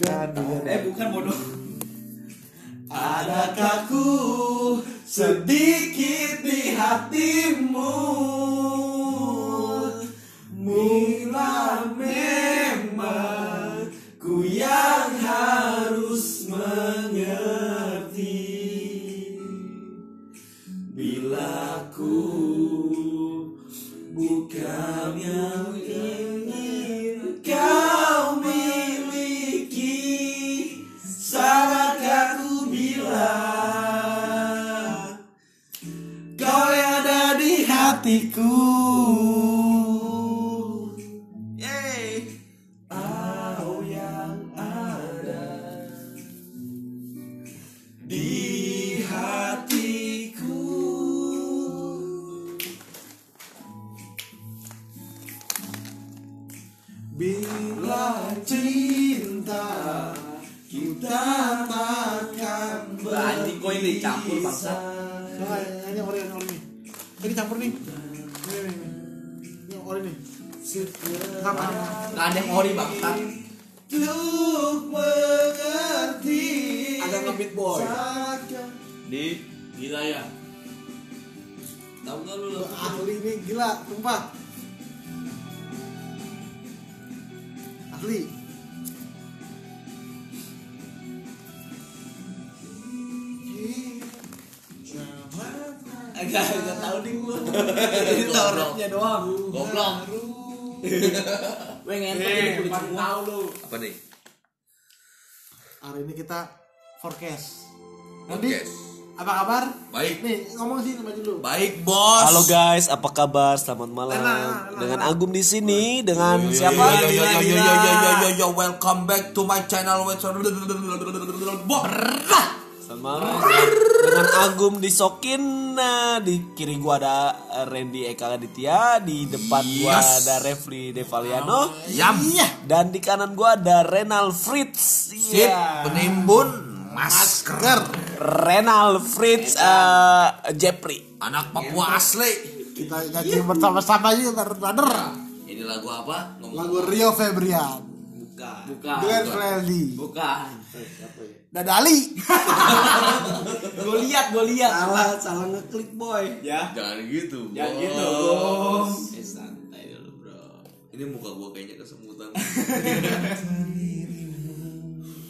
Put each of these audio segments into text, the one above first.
Bukan dia. Eh bukan bodoh. Adakah ku sedikit di hatimu Mila takkan Anjing kau ini campur bangsa. Ini yang ori yang ori nih. Ini campur nih. Ini. Ini yang ori nih. Apa? Gak ada yang ori bangsa. Untuk mengerti Ada ngebit boy. Di gila ya. Tahu gak lu? Lu Ahli nih gila, sumpah. Ahli. Enggak, enggak tahu ding lu, Jadi tahu rapnya doang. Goblok. Pengen tahu kulit tahu lu. Apa nih? Hari ini kita forecast. Forecast. Apa kabar? Baik. Nih, ngomong sih sama dulu. Baik, Bos. Halo guys, apa kabar? Selamat malam. Enak, enak, dengan Agum di sini, dengan yo, siapa? Yo yo yo yo yo yo yo yo welcome back to my channel. Bos malam. Dengan Agum di Sokin, nah, di kiri gua ada Randy Eka Aditya, di depan gua Yes. ada Refli Devaliano, Yam. dan di kanan gua ada Renal Fritz. Sip, Iya. penimbun masker. Renal Fritz eh, Jepri. Anak Papua asli. Kita nyanyi bersama-sama yuk, brother. Ini lagu apa? Ngomong. Lagu Rio Febrian Bukan. Bukan. dengan Freddy Bukan. Dadali. Gue lihat, gue lihat. Salah, salah ngeklik boy Ya. Jangan gitu. Jangan Bos. gitu, Bos. Eh santai dulu, Bro. Ini muka gua kayaknya kesemutan.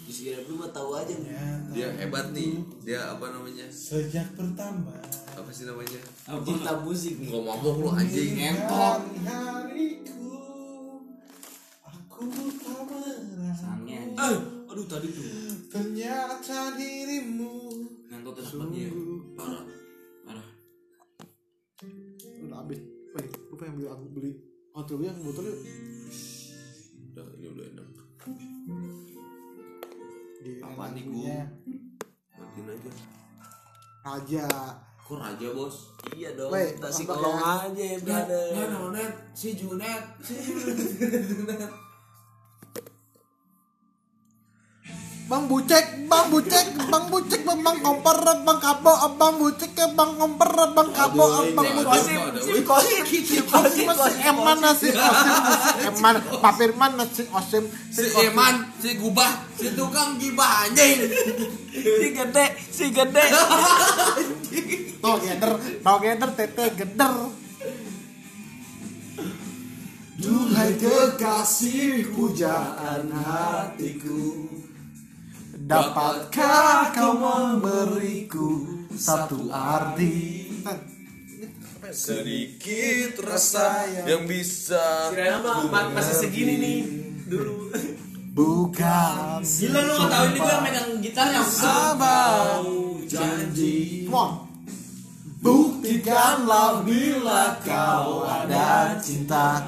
Bisa lu mah tahu aja nih. Dia hebat nih. Dia apa namanya? Sejak pertama Apa sih namanya? Cinta musik nih. Gua mabok lu anjing. Ngentot. Hari-hariku Aku tak merasa Sange. Eh, aduh tadi tuh. Ternyata dirimu Ngentot enak banget dia. Parah. Parah. Udah habis. Weh, lu pengen beli aku beli hotel yang botol yuk. Udah, ini udah enak. Di Apa nih, lagunya Matiin aja. Raja. Kok raja, Bos? Iya dong. Kita si kolong ya. aja, brother. Ya, nonet, si Junet, si Junet. Bang Bucek, Bang Bucek, Bang Bucek, Bang Bang Komper, Bang Kabo, Bang Bucek, Bang Komper, Bang Kabo, Bang Bucek. Si. Kosim, si Kosim, Eman nasi Osim, Eman, Pak Firman nasi Osim, Si Eman, si Gubah, si tukang gibah anjing. Si gede, si gede. Tuh geder, tuh geder, tete geder. Duhai kekasih pujaan hatiku Dapatkah kau memberiku satu arti? Sedikit rasa yang bisa. Mah masih segini nih dulu. Bukan Gila lu tahu ini gua megang gitar yang sabar Janji Come on Buktikanlah bila kau ada cinta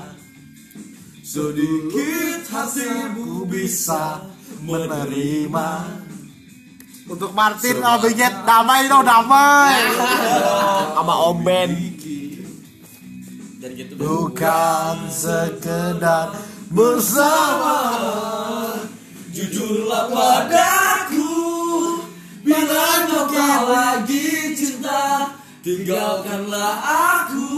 Sedikit hasilku bisa menerima. Untuk Martin Obijet damai dong damai. Sama Om Ben. dan gitu Bukan sekedar bersama. Jujurlah padaku Bila kau tak lagi cinta Tinggalkanlah aku.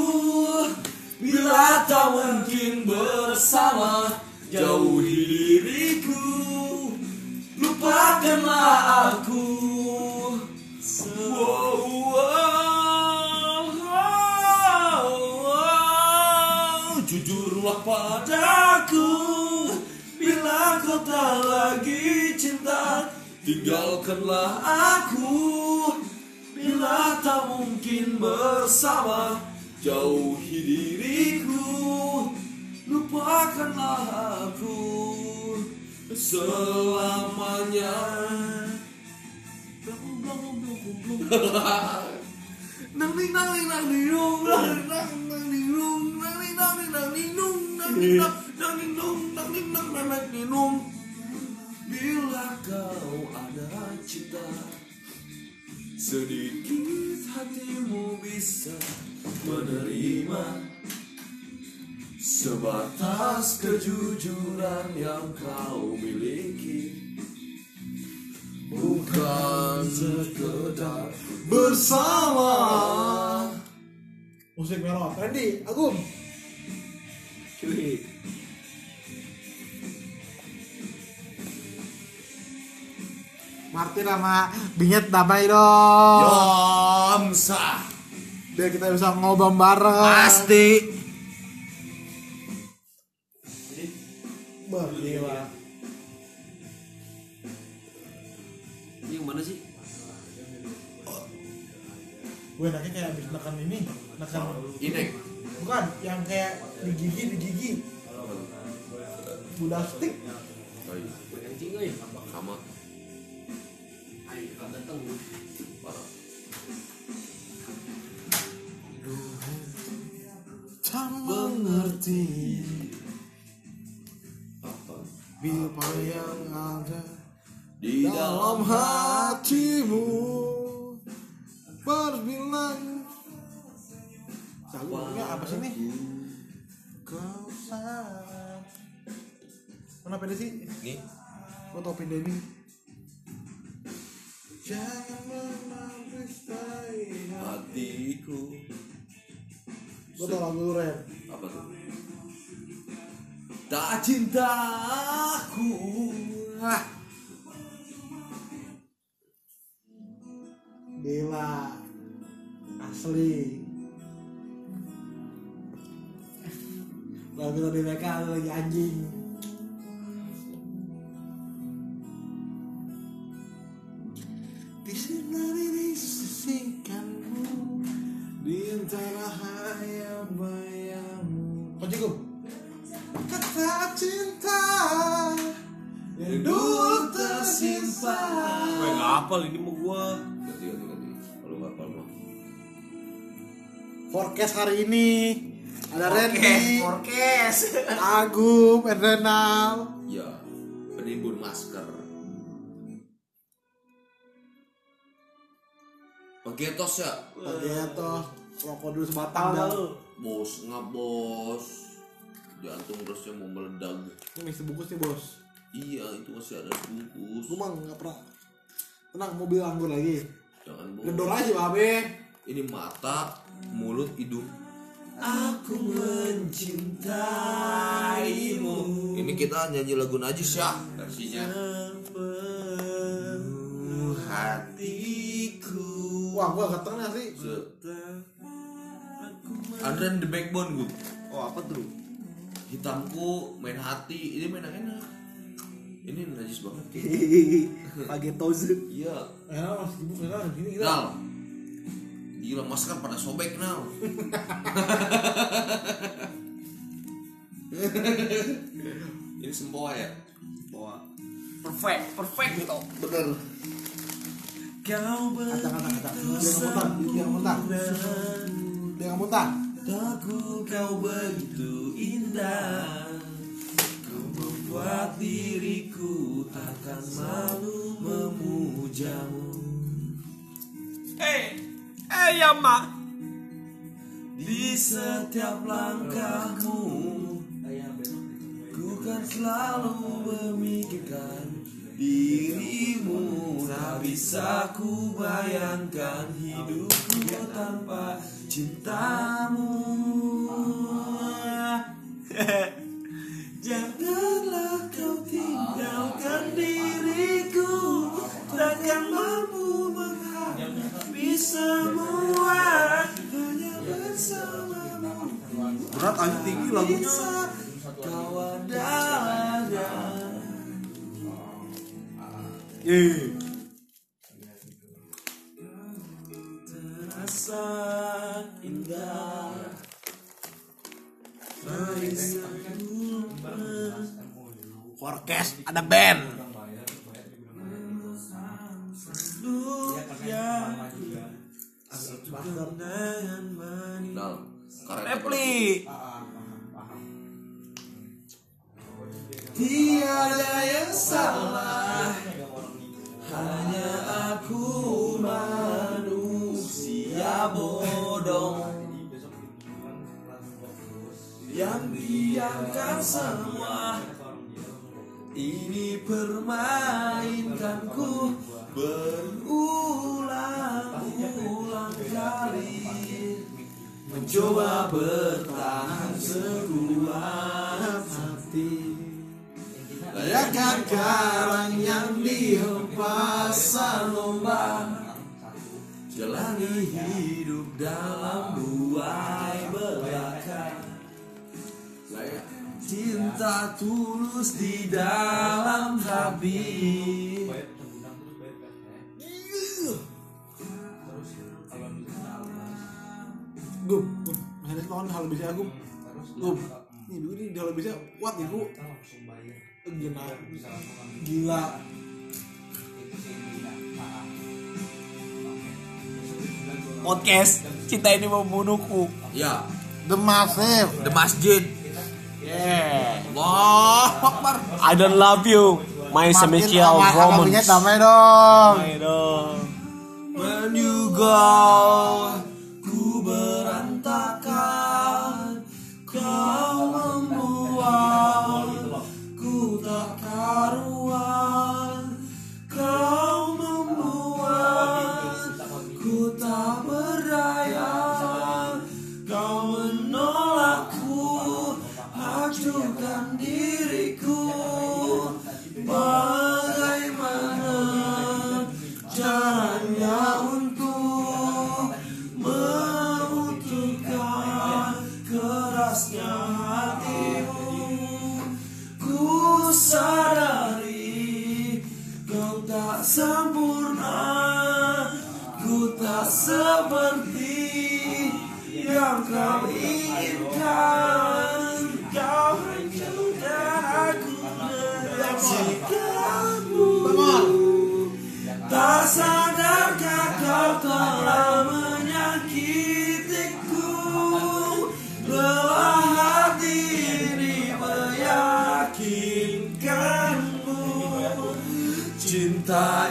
Bila tak mungkin bersama Jauhi diriku Tinggalkanlah aku Bila tak mungkin bersama. Jauhi diriku Lupakanlah aku Selamanya. Nang ning nang ning nang ning nung nang nang nang ning nung nang ning nang ning nang ning nung nang ning nang nang ning nung nang nang nang nang ning nung Bila kau ada cinta Sedikit hatimu bisa menerima Sebatas kejujuran yang kau miliki Bukan sekedar bersama Musik melot. Randy, Agung. Martin sama Binyet damai dong. Yomsa Biar kita bisa ngobam bareng. Pasti Bah, gila. Ini yang mana sih? Gue enaknya kayak abis nekan ini, nekan Inek bukan yang kayak di gigi di gigi. Budak stick. Oh iya. Sama Ayo datang. Parah Tak mengerti Apa yang ada Di dalam hatimu Berbilang Lagunya apa sih nih? Kau sayang Mana pede sih? Nih Lo tau pede ini? Jangan Hatiku. Lo tau lagu rap? Apa tuh? Tak cinta aku. Ah. Gila Asli. Lagu tadi mereka lagi anjing dulu tersimpan. Gue gak hafal ini mau gua. Ganti ganti ganti. Kalau gak hafal mah Forecast hari ini ada Randy, Forecast. Agung, Renal. Ya Penimbun masker. Pagetos ya? Pageto, rokok dulu sebatang dah. Bos nggak bos. Jantung terusnya mau meledak. Ini isi bungkus nih bos. Iya itu masih ada bungkus Lu mah nggak pernah. Tenang, mobil anggur lagi. Jangan Gendor bos aja babe. Ini mata, mulut, hidung Aku mencintaimu. Ini kita nyanyi lagu Najis ya versinya hatiku. Wah, gua geteng nih sih. Andren the backbone gue Oh apa tuh? Hitamku main hati Ini main enak Najis banget Pagetos. Iya Renal masih sibuk Renal di sini kita. Nal Gila masker pada sobek Nal Ini sempoa ya Bawa. Perfect, perfect gitu. Bener Kau Kata kata. Dia nggak muntah, dia nggak muntah. Dia nggak muntah. Kau begitu indah membuat diriku takkan malu memujamu. Eh, eh ya mak. Di setiap langkahmu Ku kan selalu memikirkan dirimu. Tak bisa ku bayangkan hidupku tanpa cintamu Janganlah kau tinggalkan diriku Takkan mampu menghadapi semua Hanya bersamamu. Berat aja tinggi lagunya Kau adanya Yeah. Ada band. Ini permainkanku Berulang-ulang kali Mencoba bertahan sekuat hati. Layakkan karang yang dihempas lomba. Jalani hidup dalam cinta tulus di dalam hati Gum, gum. Ada lawan hal bisa gum. Gum. Ini dulu nih hal bisa kuat nih gua. Gila. Gila. Podcast Cinta ini membunuhku. Ya The Massive. The Masjid Yeah. Wah Akbar I don't love you. My Makin sama lagunya romance. damai dong. Ayo dong. When you go Ku berantakan Kau membuat Ku tak karuan Kau membuat Ku tak berdaya Kau menolakku Hancurkan diriku. Bagaimana caranya untuk meruntuhkan kerasnya hatimu? Ku sadari kau tak sempurna Ku tak seperti yang kau inginkan Kau hancurkan aku sikapmu Tak sadarkah kau telah menyakitiku? Lelah hati ini meyakinkanmu. Cinta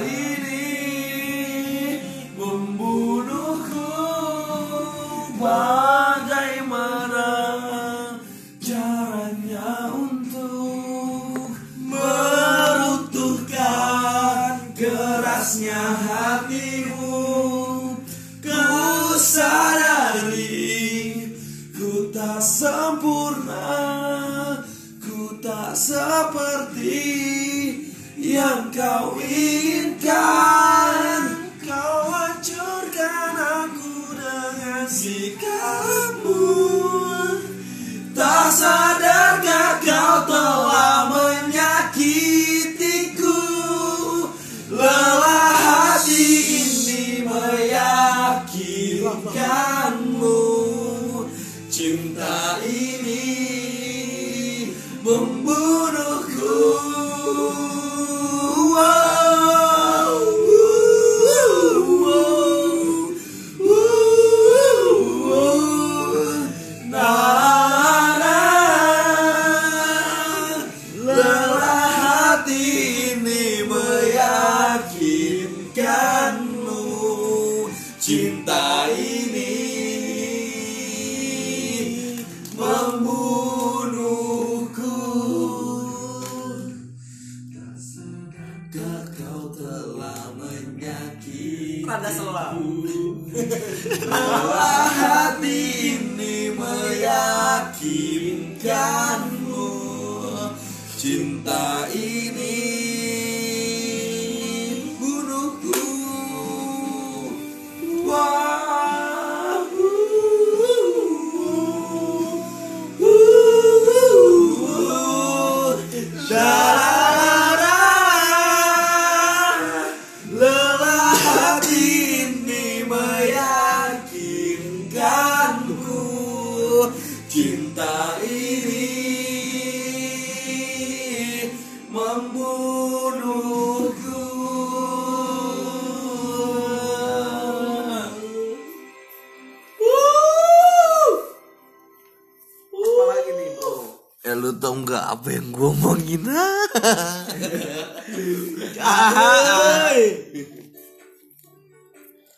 Cinta ini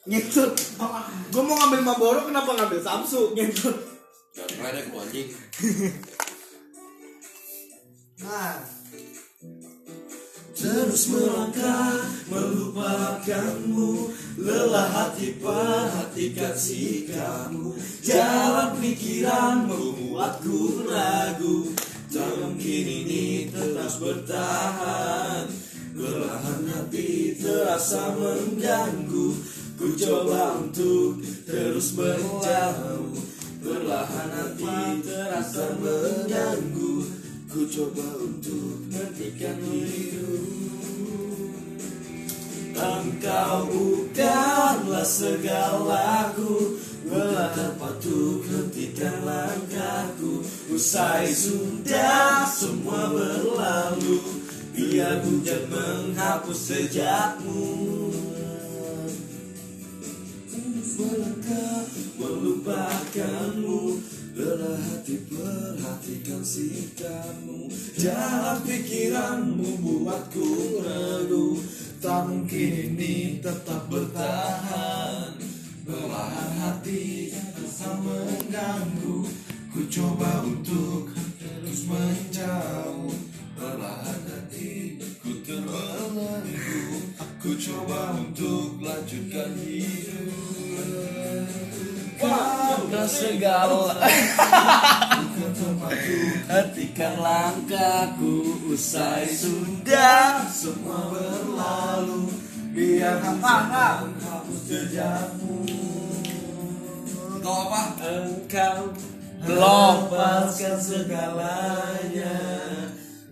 Ngentut. Gue mau ngambil Marlboro kenapa ngambil Samsu? Ngentut. Gak kredek lu anjing. Nah, Terus melangkah melupakanmu Lelah hati perhatikan sikapmu Jalan pikiran membuatku ragu Tak mungkin ini terus bertahan Belahan hati terasa mengganggu Ku coba untuk terus menjauh. Perlahan hati terasa mengganggu. Ku coba untuk hentikan hidup. Engkau bukanlah segalaku. Bukan patut hentikan langkahku. Usai sudah semua berlalu. Biar hujan menghapus sejakmu Melangkah melupakanmu. Lelah hati perhatikan sikapmu. Jalan pikiranmu buatku ragu. Tak mungkin ini tetap bertahan. Belahan hati terasa mengganggu. Ku coba untuk terus menjauh. Belahan hati ku terbelenggu Ku coba untuk lanjutkan hidup Bukan segala Hentikan langkahku Usai sudah semua berlalu Biar apa hapus jejakmu Kau apa? Engkau lepaskan segalanya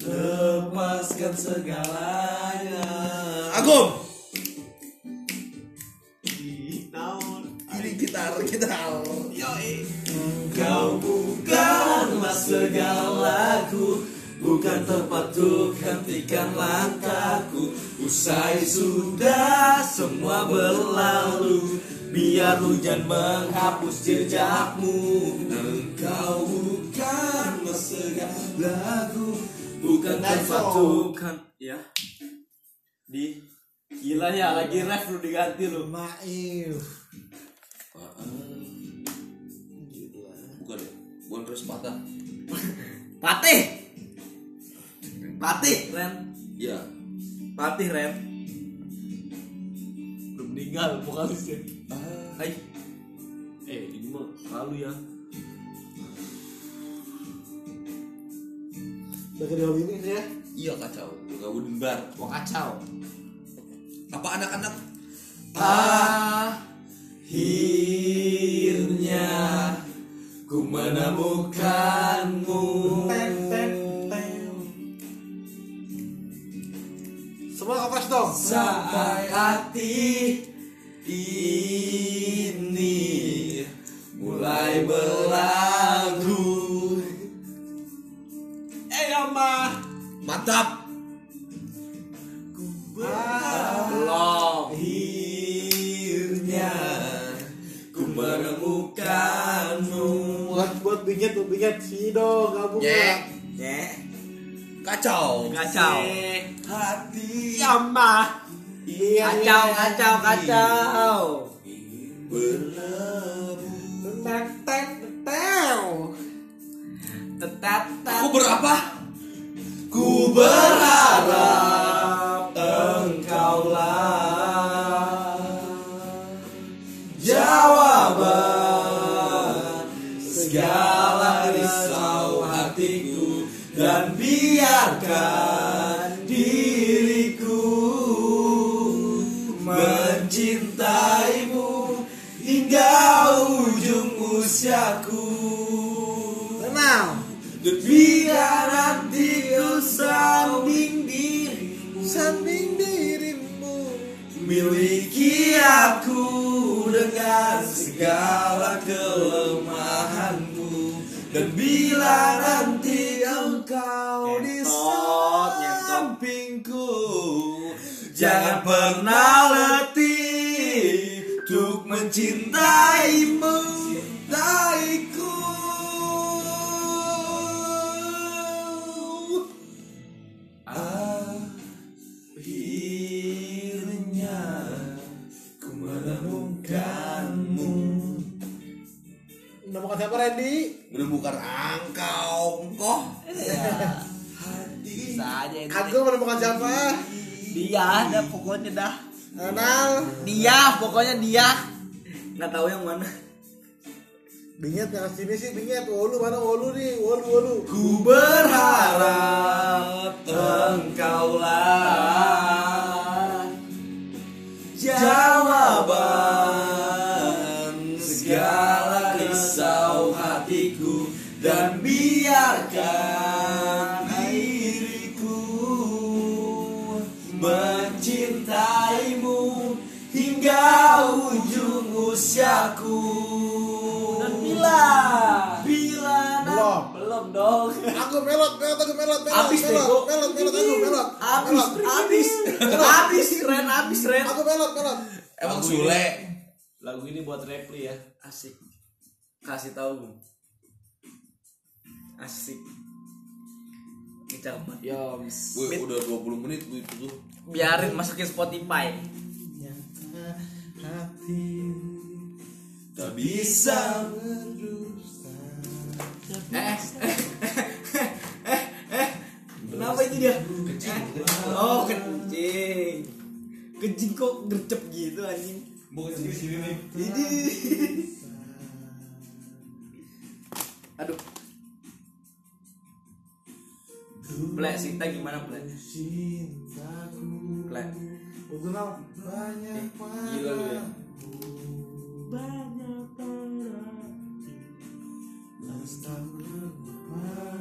Lepaskan segalanya Agung Ini gitar, gitar Engkau bukanlah segalaku Bukan tempat untuk hentikan langkahku. Usai sudah semua berlalu Biar hujan menghapus jejakmu. Engkau bukanlah segalaku Bukan tempat untuk Ya. Di Gila ya lagi ref lu diganti lu. Maif. Bukan ya? Bukan terus patah. Patih Patih Ren Iya. Patih Ren Udah meninggal vokalisnya Hai Eh ini mah lalu ya Udah dalam ini ya. Iya kacau. Gak wooden bar. Wah kacau Apa anak-anak? Akhirnya Ku menemukanmu Semua dong. Sampai hati ini mulai berlagu Eh ama Mantap. Binget Sido gabung Nyek. Ya Kacau. Kacau Hati. Ama Iya, Kacau iya. kacau kacau Berlabuh. Tek. Tetat Aku berapa? Ku berharap engkaulah jawaban segala dan biarkan diriku mencintaimu hingga ujung usiaku. Tenang. Dan biar hatiku sanding dirimu Sanding dirimu. Miliki aku dengan segala kelemahanmu Dan bila nanti pernah letih Untuk mencintaimu Daiku Akhirnya Ku menemukanmu Menemukan siapa Randy? Menemukan angkau kok. Ya Hati Aku menemukan siapa? Dia ada pokoknya dah. Anal. Dia pokoknya dia. Nggak tahu yang mana. Binyet yang sini sih binyet. Wolu mana wolu nih? Wolu wolu. Ku berharap engkaulah jawaban segala risau hatiku dan usiaku Dan bila bila Belum. belum dong. Aku melot, melot, aku melot, melot. Abis melot, melot, melot, aku melot. Abis, Melot. abis, abis, Ren, abis, Ren. Aku melot, melot. emang Sule Lagu ini buat Repli ya. Asik. Kasih tahu. Asik. Kecapat. Yoms. Gue udah 20 menit lu itu tuh Biarin masukin Spotify. Tak bisa Eh, eh, eh, eh, kenapa itu dia? Oh, kencing. Kencing kok gercep gitu anjing. Bukan di sini nih Ini. Aduh. Plek, Sinta gimana, Plek? Plek. Udah. Banyak Gila lu ya. Kini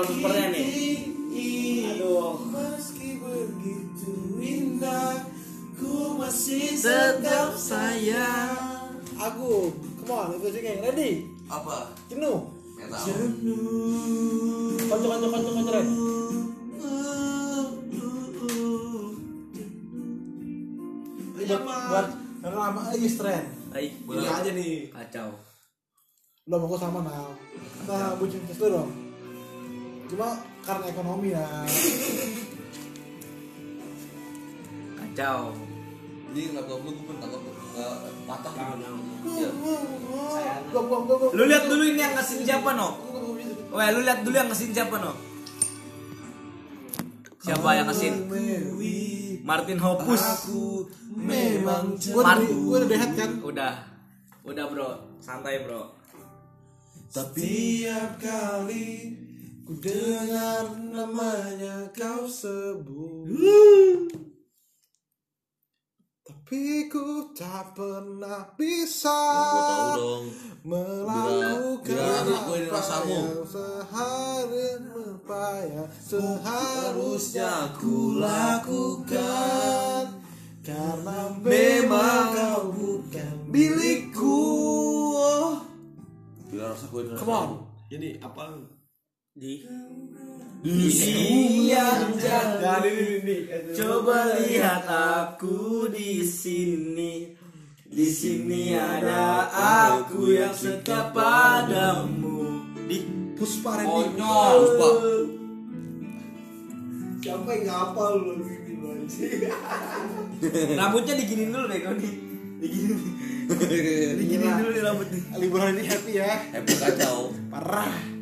Lihat wallpapernya nih. Aduh. Meski begitu indah Ku masih Tetap sayang. Aku Come on, itu sih Ready? Apa? Jenuh Konco, konco, konco, konco Ren Ini buat buat nama Is Ren Hai, Boleh aja nih kacau. Lo mau sama Kita bucin tes dulu dong Cuma karena ekonomi ya Kacau. Ini laptop lu gue takut eh, patah Lu lihat dulu ini yang ngasih siapa, No? Weh, lu lihat dulu yang ngasih siapa, No? Siapa yang ngasih? Martin Hoppus. Memang gua udah dehat kan Udah. Udah, Bro. Santai, Bro. Setiap kali ku dengar namanya kau sebut. Tapi ku tak pernah bisa dong. Melakukan apa yang sehari apa yang seharusnya ku lakukan. Karena Memang kau bukan milikku. Bila rasa gue ini Come on. Ini apa? Di. Di yang jaga Coba lihat aku di sini. Di sini ada aku yang setia padamu. Di Puspa Konyol Puspa. Siapa yang ngapal anjing? Rambutnya diginin dulu deh kau nih. Diginin. Diginin dulu nih rambut nih. Liburan ini happy ya. Happy kacau. Parah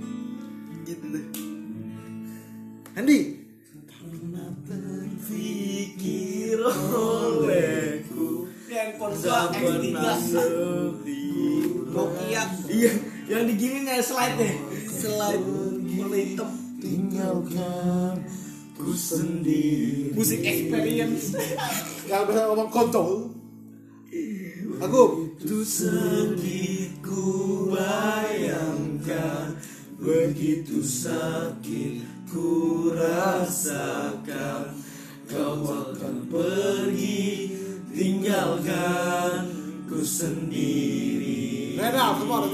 Gitu Pikir olehku. Nokia. Iya yang digini nih slide slide hitam Tinggalkan Ku sendiri. Musik experience. Gak bisa ngomong kontol. Aku. Itu sedih ku bayangkan Begitu sakit ku rasakan Kau akan pergi. Tinggalkan ku sendiri. Rena, semua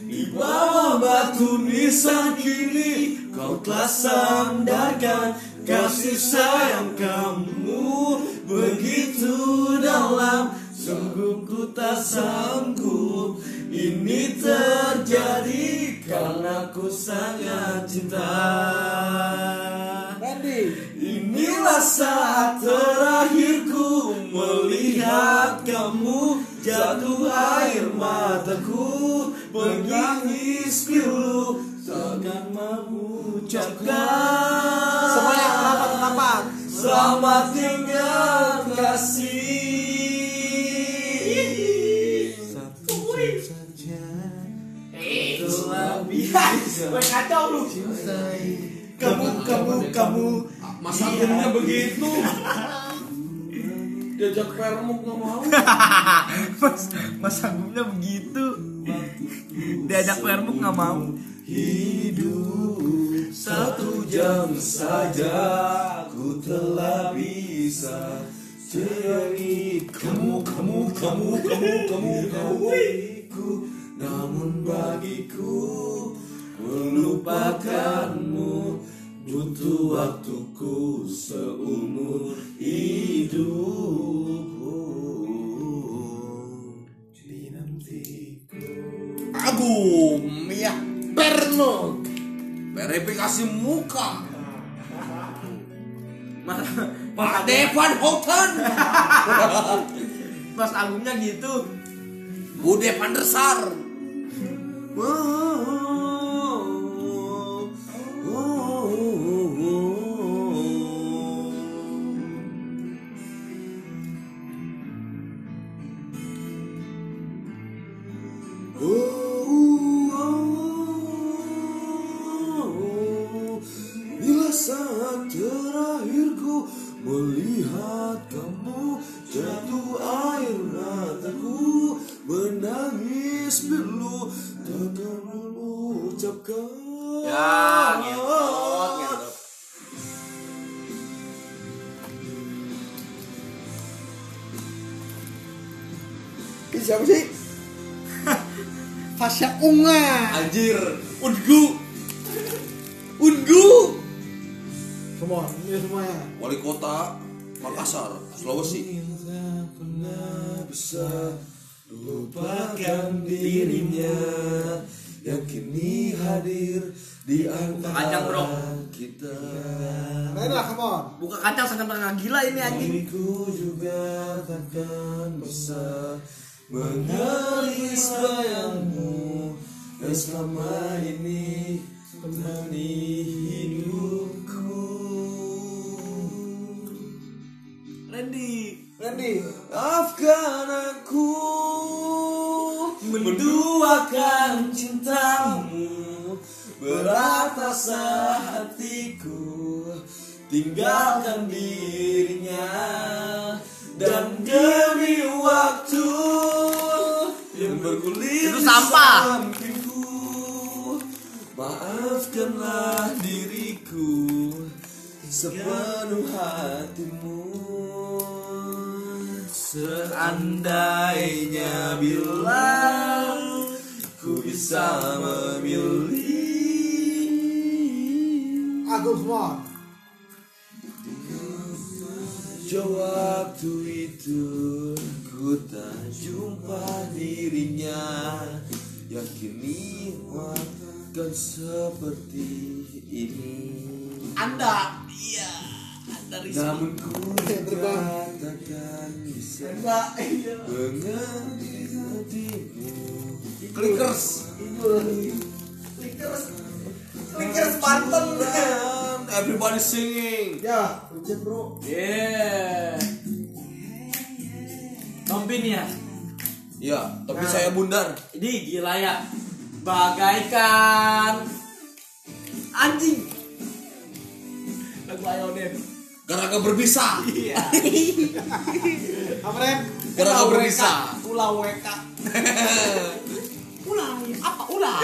Di bawah batu nisan kini Kau telah sandarkan Kasih sayang kamu. Begitu dalam Sungguh ku tak sanggup Ini terjadi Karena ku sangat cinta Randy. Inilah saat terakhirku melihat kamu jatuh air mataku menangis pilu takkan mengucapkan Semuanya kenapa kenapa? selamat tinggal kasih bisa kacau lu. kamu kamu kamu. Mas Agungnya begitu. Diajak permuk gak mau. Mas, mas begitu. Diajak permuk nggak mau. hidup satu jam saja ku telah bisa cari kamu kamu kamu kamu kamu kamu bagiku namun bagiku melupakanmu butuh waktuku seumur hidup dinantiku. Agung ya Perno Verifikasi muka. Mas, Pak Devan Houten mas anggungnya gitu. Bude Van terakhirku melihat kamu jatuh air mataku menangis pilu takkan mengucapkan Ya, ngentot, ngentot. Ini siapa sih? Fasya Unga. Anjir Ungu Semua, ini semuanya. Wali kota Makassar Sulawesi pernah bisa lupakan dirinya yang kini hadir di antara Kacang, bro. kita. Rena, come on. Buka kacang sangat tengah gila ini anjing. Diriku juga takkan bisa mengalis bayangmu yang selama ini menemani hidupku. Randy. Randy. Maafkan aku menduakan cintamu Berat rasa hatiku Tinggalkan dirinya Dan demi waktu Yang bergulir Itu sampah. sampingku Maafkanlah diriku Sepenuh hatimu Seandainya bila Ku bisa memilih semua. Jauh waktu itu Ku tak jumpa dirinya Yang kini akan seperti ini Anda. Iya. Namun ku juga takkan bisa mengerti hatimu Clickers Clickers Banten. Everybody singing Ya, hujan bro. Yeah. Tompin ya. Ya tapi saya bundar Ini gila ya. Bagaikan anjing. Lagu Ayonem. Garaga berbisa Iya. Apa Ren? Garaga berbisa Ulah WK. Ulah apa ulah?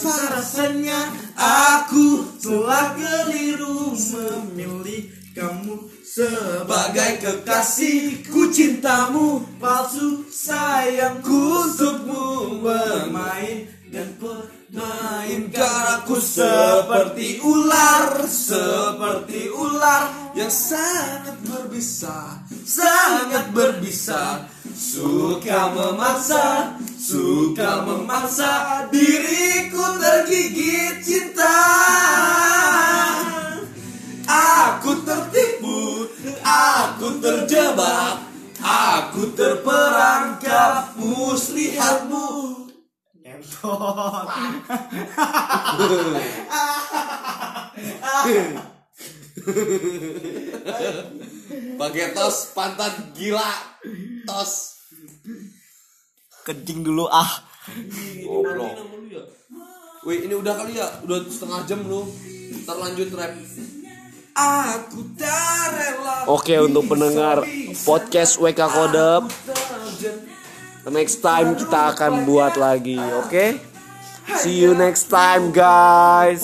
Rasanya aku telah keliru memilih Kamu sebagai kekasihku cintamu Palsu sayangku untukmu bermain dan permainkan aku seperti ular Seperti ular yang sangat berbisa Sangat berbisa. Suka memaksa Suka memaksa Diriku tergigit cinta. Aku tertipu Aku terjebak Aku terperangkap. Muslihatmu Pakai tos pantat gila. Tos. Kencing dulu ah. Goblok. Wih, ini udah kali ya? Udah setengah jam lu. Ntar lanjut rap. Aku tak rela Oke untuk pendengar podcast WK Kodep Next time kita akan buat lagi Oke? See you next time guys